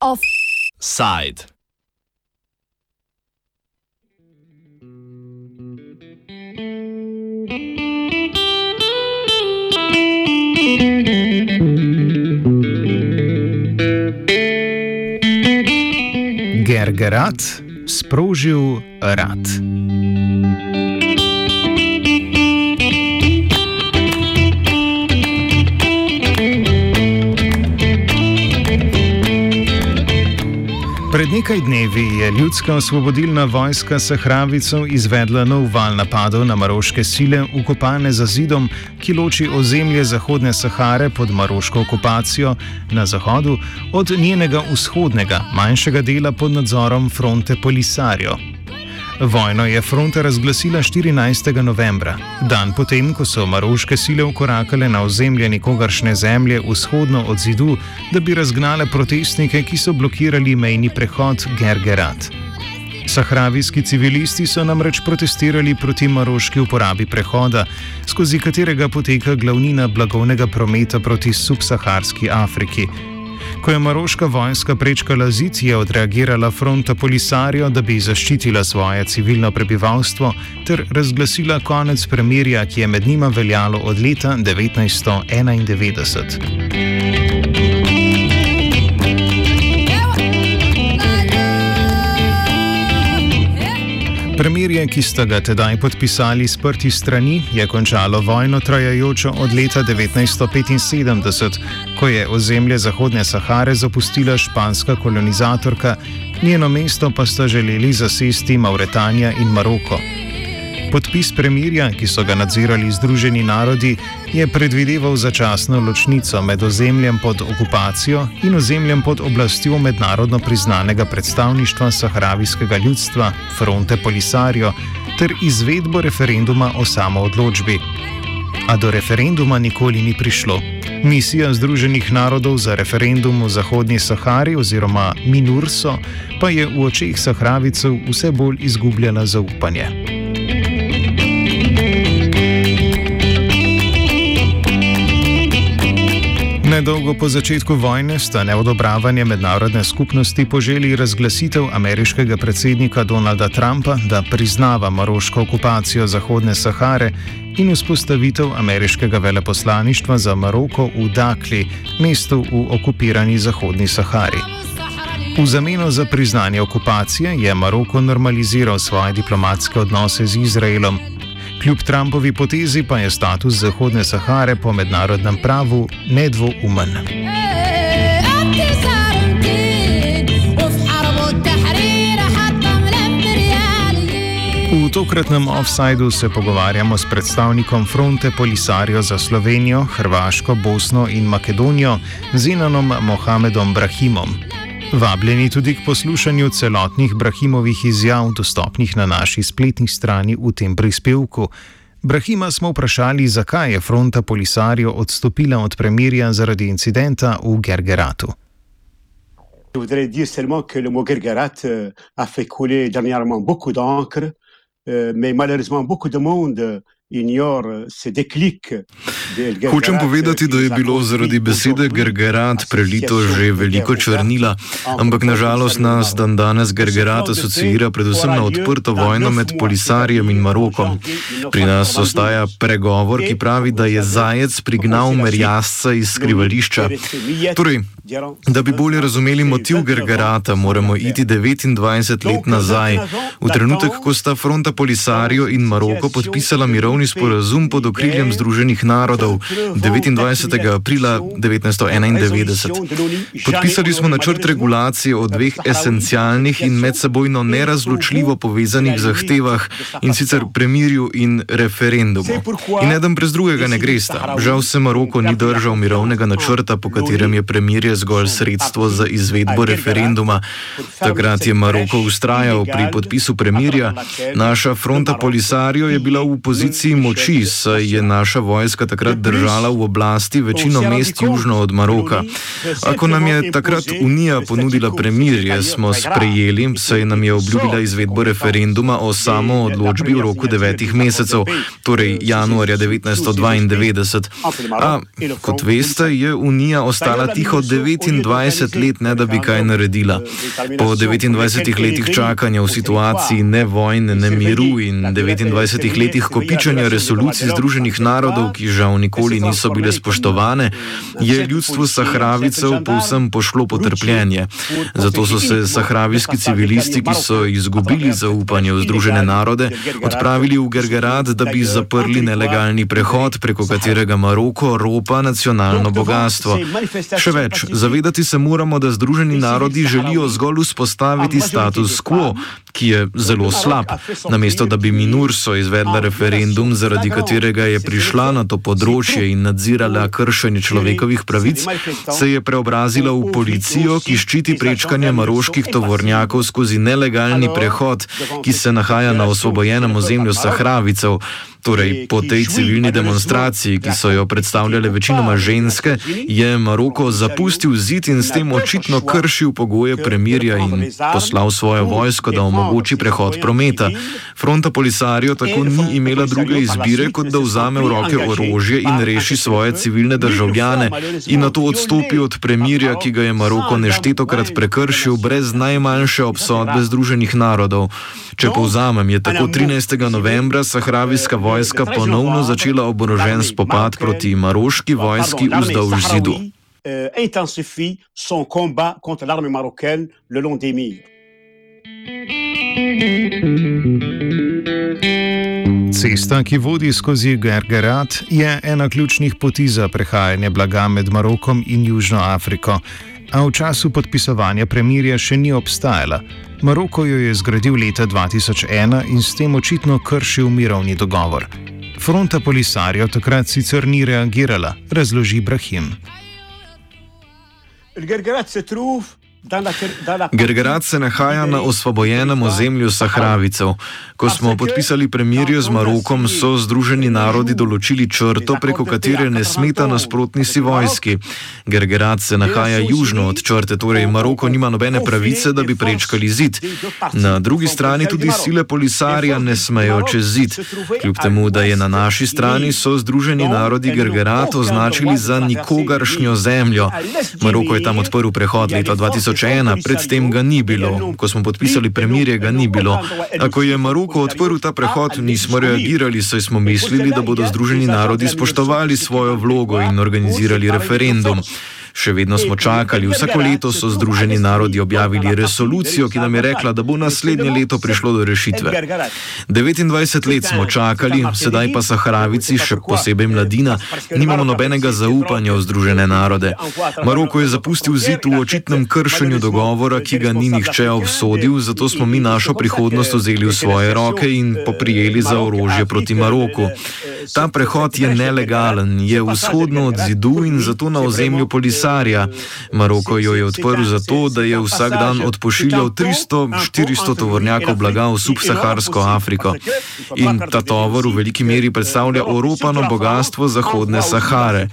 Offside. Gergerat sprožil rad. Pred nekaj dnevi je ljudska osvobodilna vojska Sahravicev izvedla nov val napadov na maroške sile, ukopane za zidom, ki loči ozemlje Zahodne Sahare pod maroško okupacijo na zahodu od njenega vzhodnega, manjšega dela pod nadzorom fronte Polisario. Vojno je fronta razglasila 14. novembra, dan potem, ko so maroške sile ukorakale na ozemlje nikogaršne zemlje vzhodno od zidu, da bi razgnale protestnike, ki so blokirali mejni prehod Gergerat. Sahravijski civilisti so namreč protestirali proti maroški uporabi prehoda, skozi katerega poteka glavnina blagovnega prometa proti subsaharski Afriki. Ko je maroška vojska prečkala zid, je odreagirala fronta Polisario, da bi zaščitila svoje civilno prebivalstvo ter razglasila konec premirja, ki je med njima veljalo od leta 1991. Premirje, ki sta ga tedaj podpisali sprti strani, je končalo vojno trajajočo od leta 1975, ko je ozemlje Zahodne Sahare zapustila španska kolonizatorka, njeno mesto pa sta želeli zasesti Mauretanija in Maroko. Podpis premirja, ki so ga nadzirali Združeni narodi, je predvideval začasno ločnico med ozemljem pod okupacijo in ozemljem pod oblastjo mednarodno priznanega predstavništva sahravijskega ljudstva Fronte Polisario ter izvedbo referenduma o samoodločbi. A do referenduma nikoli ni prišlo. Misija Združenih narodov za referendum v Zahodnji Sahari oziroma Minurso pa je v očeh Sahravicev vse bolj izgubljala zaupanje. Nedolgo po začetku vojne sta neodobravanje mednarodne skupnosti poželi razglasitev ameriškega predsednika Donalda Trumpa, da priznava maroško okupacijo Zahodne Sahare in vzpostavitev ameriškega veleposlaništva za Maroko v Dakli, mestu v okupirani Zahodni Sahari. V zameno za priznanje okupacije je Maroko normaliziral svoje diplomatske odnose z Izraelom, Kljub Trumpovi potezi pa je status Zahodne Sahare po mednarodnem pravu nedvoumen. V tokratnem offsajdu se pogovarjamo s predstavnikom fronte Polisario za Slovenijo, Hrvaško, Bosno in Makedonijo, Zinanom Mohamedom Brahimom. Vabljeni tudi k poslušanju celotnih Brahimovih izjav, dostopnih na naši spletni strani v tem prispevku. Brahima smo vprašali, zakaj je fronta Polisario odstopila od premirja zaradi incidenta v Gergeratu. Je voudrais dire seulement que le mot Gergerat euh, a fait couler dernièrement beaucoup d'encre, euh, mais malheureusement beaucoup de monde Hočem povedati, da je bilo zaradi besede Gergerat prelito že veliko črnila, ampak nažalost nas dan danes Gergerat asocira predvsem na odprto vojno med Polisarijem in Marokom. Pri nas ostaja pregovor, ki pravi, da je zajec prignal merjasca iz skrivališča. Torej, da bi bolje razumeli motiv Gergerata, moramo iti 29 let nazaj, v trenutek, ko sta fronta Polisarijo in Maroko podpisala mirovni mirovni sporazum pod okriljem Združenih narodov 29. aprila 1991. Podpisali smo načrt regulacije o dveh esencialnih in medsebojno nerazločljivo povezanih zahtevah in sicer premirju in referendumu. In eden brez drugega ne gresta. Žal se Maroko ni držal mirovnega načrta, po katerem je premirje zgolj sredstvo za izvedbo referenduma. Takrat je Maroko ustrajal pri podpisu premirja, naša fronta Polisario je bila v poziciji poziciji moči, saj je naša vojska takrat držala v oblasti večino mest južno od Maroka. Ako nam je takrat Unija ponudila premirje, smo sprejeli, saj nam je obljubila izvedbo referenduma o samo odločbi v roku devetih mesecev, torej januarja 1992. A, kot veste, je Unija ostala tiho 29 let, ne da bi kaj naredila. Po 29 letih čakanja v situaciji ne vojne, ne miru in 29 letih kopičanja resolucij Združenih narodov, ki žal nikoli niso bile spoštovane, je ljudstvo Sahravicev povsem pošlo potrpljenje. Zato so se sahravijski civilisti, ki so izgubili zaupanje v Združene narode, odpravili v Gergerat, da bi zaprli nelegalni prehod, preko katerega Maroko ropa nacionalno bogatstvo. Še več, zavedati se moramo, da Združeni narodi želijo zgolj vzpostaviti status quo, ki je zelo slab. Namesto da bi Minurso izvedla referendum, zaradi katerega je prišla na to področje in nadzirala kršenje človekovih pravic, se je preobrazila v policijo, ki ščiti prečkanje maroških tovornjakov skozi nelegalni prehod, ki se nahaja na osvobojenem ozemlju Sahravicev. Torej, po tej civilni demonstraciji, ki so jo predstavljale večinoma ženske, je Maroko zapustil zid in s tem očitno kršil pogoje premirja in poslal svojo vojsko, da omogoči prehod prometa. Fronta Polisario tako ni imela druge izbire, kot da vzame v roke orožje in reši svoje civilne državljane in na to odstopi od premirja, ki ga je Maroko neštetokrat prekršil brez najmanjše obsodbe Združenih narodov. Če povzamem, je tako 13. novembra Sahravijska vojska ponovno začela oborožen spopad proti maroški vojski vzdolž zidu. Cesta, ki vodi skozi Gergerat, je ena ključnih poti za prehajanje blaga med Marokom in Južno Afriko a v času podpisovanja premirja še ni obstajala. Maroko jo je zgradil leta 2001 in s tem očitno kršil mirovni dogovor. Fronta Polisario takrat sicer ni reagirala, razloži Brahim. Gergerat se truf. Gergerat se nahaja na osvobojenem ozemlju Sahravicev. Ko smo podpisali premirje z Marokom, so Združeni narodi določili črto, preko katere ne smeta nasprotni si vojski. Gergerat se nahaja južno od črte, torej Maroko nima nobene pravice, da bi prečkali zid. Na drugi strani tudi sile Polisarja ne smejo čez zid. Kljub temu, da je na naši strani, so Združeni narodi Gergerat označili za nikogaršnjo zemljo. Maroko je tam odprl prehod leta 2000. 2001, predtem ga ni bilo. Ko smo podpisali premirje, ga ni bilo. A ko je Maroko odprl ta prehod, nismo reagirali, saj smo mislili, da bodo Združeni narodi spoštovali svojo vlogo in organizirali referendum. Še vedno smo čakali, vsako leto so Združeni narodi objavili resolucijo, ki nam je rekla, da bo naslednje leto prišlo do rešitve. 29 let smo čakali, sedaj pa Saharavici, še posebej mladina, nimamo nobenega zaupanja v Združene narode. Maroko je zapustil zid v očitnem kršenju dogovora, ki ga ni nihče obsodil, zato smo mi našo prihodnost vzeli v svoje roke in poprijeli za orožje proti Maroku. Ta prehod je nelegalen, je vzhodno od zidu in zato na ozemlju policije. Polisaria. Maroko jo je odprl zato, da je vsak dan odpošiljal 300-400 tovornjakov blaga v subsaharsko Afriko. In ta tovor v veliki meri predstavlja oropano bogatstvo Zahodne Sahare.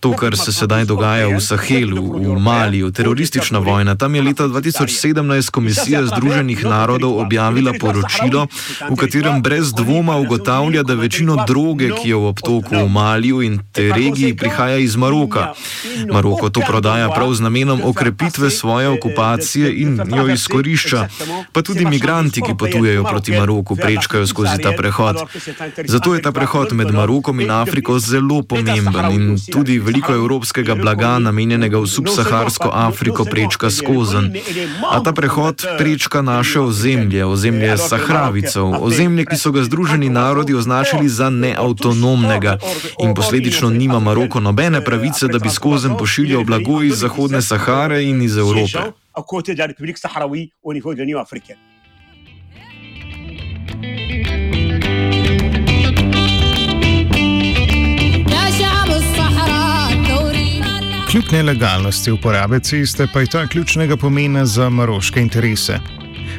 To, kar se sedaj dogaja v Sahelu, v Maliju, teroristična vojna, tam je leta 2017 Komisija Združenih narodov objavila poročilo, v katerem brez dvoma ugotavlja, da večino droge, ki je v obtoku v Maliju in tej regiji, prihaja iz Maroka. Maroko to prodaja prav z namenom okrepitve svoje okupacije in jo izkorišča, pa tudi migranti, ki potujejo proti Maroku, prečkajo skozi ta prehod. Zato je ta prehod med Marokom in Afriko zelo pomemben in tudi veliko evropskega blaga, namenjenega v subsaharsko Afriko, prečka skozen. A ta prehod prečka naše ozemlje, ozemlje Sahravicev, ozemlje, ki so ga Združeni narodi označili za neautonomnega in posledično nima Maroko nobene pravice, da bi skozen pošiljal prihajajo blago iz Zahodne Sahare in iz Evrope. Kljub nelegalnosti uporabe ceste pa je ta ključnega pomena za maroške interese.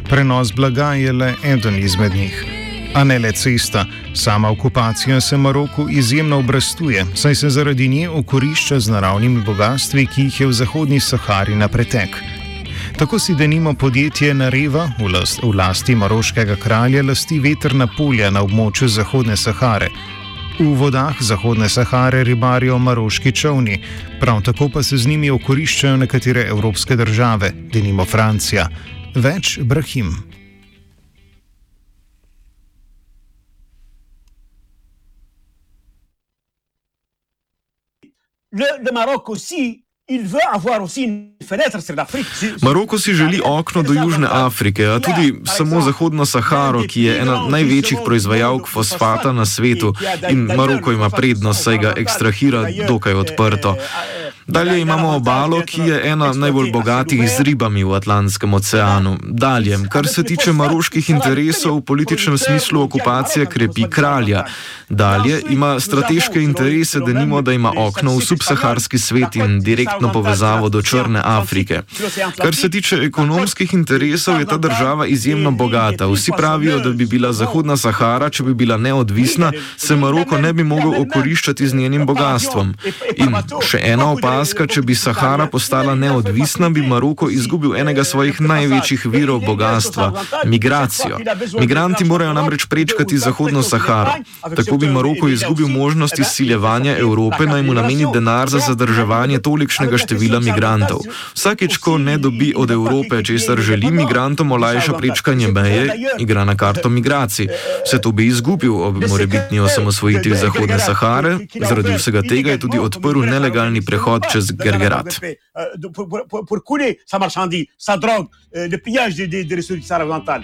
Prenos blaga je le eden izmed njih. A ne le cesta, sama okupacija se Maroku izjemno obrastuje, saj se zaradi nje okorišča z naravnimi bogatstvi, ki jih je v Zahodni Sahari na pretek. Tako si denimo podjetje Nareva v, last, v lasti maroškega kralja lasti vetrna polja na območju Zahodne Sahare. V vodah Zahodne Sahare ribarijo maroški čovni, prav tako pa se z njimi okoriščajo nekatere evropske države, denimo Francija. Več Brahim. Le, le Maroc aussi. Maroko si želi okno do Južne Afrike, a tudi samo Zahodno Saharo, ki je ena največjih proizvajalk fosfata na svetu in Maroko ima prednost, saj ga ekstrahira dokaj odprto. Dalje imamo obalo, ki je ena najbolj bogatih z ribami v Atlantskem oceanu. Dalje, kar se tiče maroških interesov v političnem smislu, okupacija krepi kralja. Dalje ima strateške interese, da nimo, da ima okno v subsaharski svet in direktno povezavo do Črne Afrike. Kar se tiče ekonomskih interesov, je ta država izjemno bogata. Vsi pravijo, da bi bila Zahodna Sahara, če bi bila neodvisna, se Maroko ne bi mogel okoriščati z njenim bogatstvom. In še ena opaža opaska, če bi Sahara postala neodvisna, bi Maroko izgubil enega svojih največjih virov bogatstva - migracijo. Migranti morajo namreč prečkati Zahodno Saharo. Tako bi Maroko izgubil možnost izsiljevanja Evrope, naj mu nameni denar za zadrževanje tolikšnega števila migrantov. Vsakeč, ko ne dobi od Evrope, česar želi, migrantom olajša prečkanje meje, igra na karto migracij. Vse to bi izgubil ob morebitni osamosvojitvi Zahodne Sahare, zaradi vsega tega je tudi odprl nelegalni prehod čez Gergerat. Pour couler sa marchandise, sa drogue, le pillage des ressources occidentales.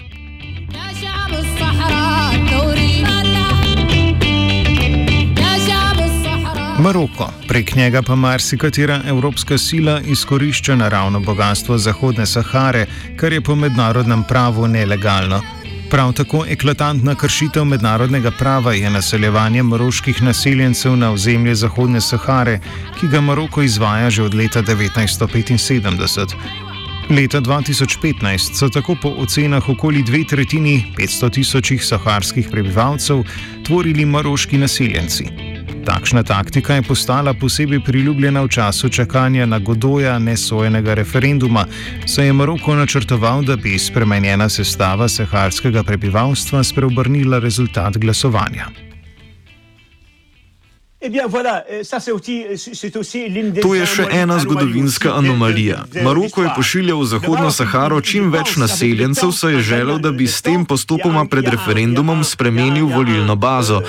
Maroko, prek njega pa marsikatera evropska sila izkorišča naravno bogatstvo Zahodne Sahare, kar je po mednarodnem pravu nelegalno. Prav tako eklatantna kršitev mednarodnega prava je naseljevanje maroških naseljencev na ozemlje Zahodne Sahare, ki ga Maroko izvaja že od leta 1975. Leta 2015 so tako po ocenah okoli dve tretjini 500 tisočih saharskih prebivalcev tvorili maroški naseljenci. Takšna taktika je postala posebej priljubljena v času čakanja na Godoja nesojenega referenduma, saj je Maroko načrtoval, da bi spremenjena sestava saharskega prebivalstva spreobrnila rezultat glasovanja. Eh euh, to je še ena zgodovinska anomalija. Maroko je pošiljal v Zahodno Saharo čim več naseljencev, saj je želel, da bi s tem postopoma pred referendumom spremenil volilno bazo.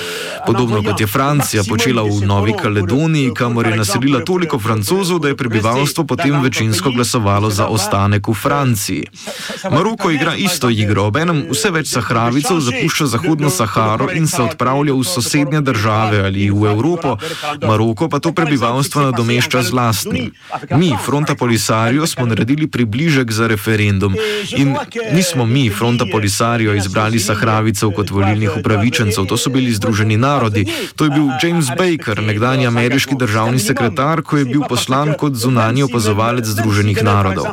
Podobno kot je Francija počela v Novi Kaledoniji, kamor je naselila toliko francozov, da je prebivalstvo potem večinsko glasovalo za ostanek v Franciji. Maroko igra isto igro, obenem vse več sahravicev zapušča Zahodno Saharo in se odpravlja v sosednje države ali v Evropo. Evropo, Maroko pa to prebivalstvo nadomešča z lastnim. Mi, Fronta Polisario, smo naredili približek za referendum in nismo mi, Fronta Polisario, izbrali Sahravicev kot volilnih upravičencev, to so bili Združeni narodi. To je bil James Baker, nekdani ameriški državni sekretar, ko je bil poslan kot zunani opazovalec Združenih narodov.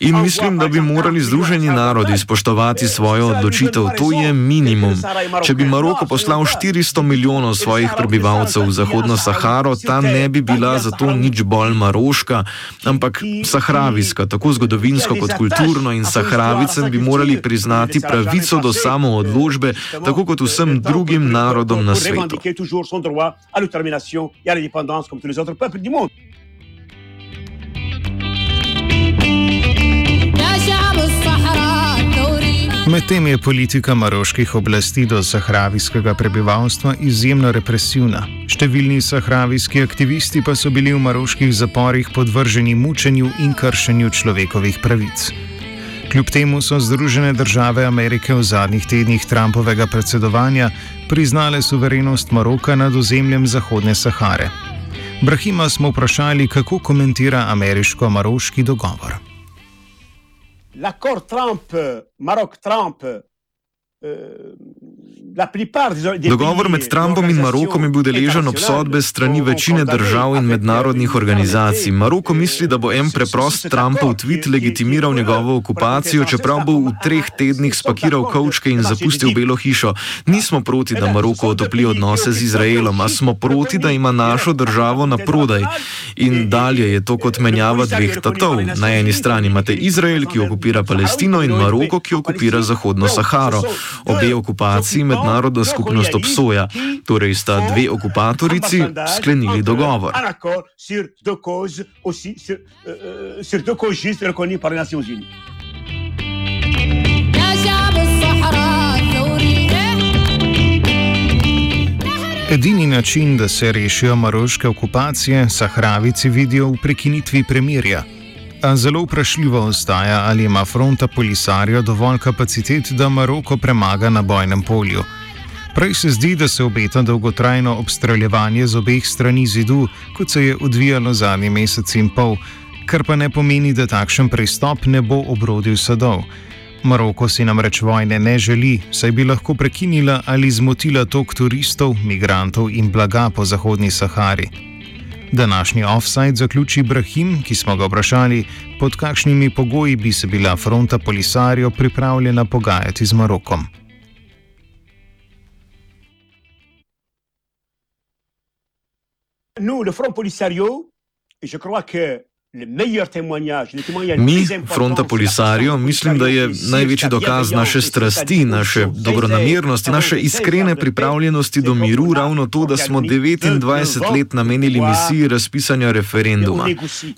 In mislim, da bi morali Združeni narodi spoštovati svojo odločitev, to je minimum. Če bi Maroko poslal 400 milijonov svojih prebivalcev v Zahodno Saharo, ta ne bi bila zato nič bolj maroška, ampak sahravijska, tako zgodovinsko kot kulturno in sahravicem bi morali priznati pravico do samoodložbe, tako kot vsem drugim narodom na svetu. Medtem je politika maroških oblasti do sahravijskega prebivalstva izjemno represivna. Številni sahravijski aktivisti pa so bili v maroških zaporih podvrženi mučenju in kršenju človekovih pravic. Kljub temu so Združene države Amerike v zadnjih tednih Trumpovega predsedovanja priznale suverenost Maroka nad ozemljem Zahodne Sahare. Brahima smo vprašali, kako komentira ameriško-maroški dogovor. L'accord Trump, Maroc-Trump Dogovor med Trumpom in Marokom je bil deležen obsodbe strani večine držav in mednarodnih organizacij. Maroko misli, da bo en preprost Trumpov tweet legitimiral njegovo okupacijo, čeprav bo v treh tednih spakiral kavčke in zapustil Belo hišo. Nismo proti, da Maroko otopli odnose z Izraelom, a smo proti, da ima našo državo na prodaj. In dalje je to kot menjava dveh tatov. Na eni strani imate Izrael, ki okupira Palestino, in Maroko, ki okupira Zahodno Saharo. Obe okupaciji mednarodna skupnost obsoja, torej sta dve okupatorici sklenili dogovor. Edini način, da se rešijo maroške okupacije, Sahravici vidijo v prekinitvi premirja. A zelo vprašljivo ostaja, ali ima fronta Polisario dovolj kapacitet, da Maroko premaga na bojnem polju. Prej se zdi, da se obeta dolgotrajno obstreljevanje z obeh strani zidu, kot se je odvijalo zadnji mesec in pol, kar pa ne pomeni, da takšen pristop ne bo obrodil sadov. Maroko si namreč vojne ne želi, saj bi lahko prekinila ali zmotila tok turistov, migrantov in blaga po Zahodni Sahari. Današnji offside zaključi Brahim, ki smo ga vprašali, pod kakšnimi pogoji bi se bila fronta Polisario pripravljena pogajati z Marokom. Nous, le Front Polisario, je crois que Mi, fronta Polisario, mislim, da je največji dokaz naše strasti, naše dobronamernosti, naše iskrene pripravljenosti do miru ravno to, da smo 29 let namenili misiji razpisanja referenduma.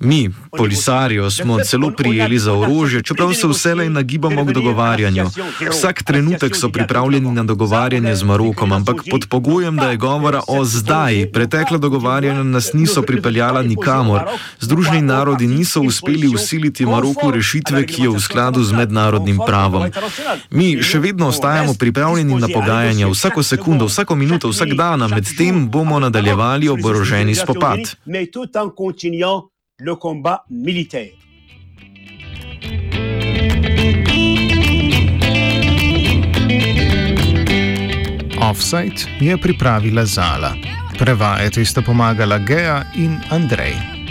Mi, Polisario, smo celo prijeli za orožje, čeprav se vselej nagibamo k dogovarjanju. Vsak trenutek so pripravljeni na dogovarjanje z Marokom, ampak pod pogojem, da je govora o zdaj. Pretekla dogovarjanja nas niso pripeljala nikamor. Združeni narodi niso uspeli usiliti Maroku rešitve, ki je v skladu z mednarodnim pravom. Mi še vedno ostajamo pripravljeni na pogajanja vsako sekundo, vsako minuto, vsak dan, medtem bomo nadaljevali oboroženi spopad. Offside je pripravila Zala. Prevajati sta pomagala Geja in Andrej.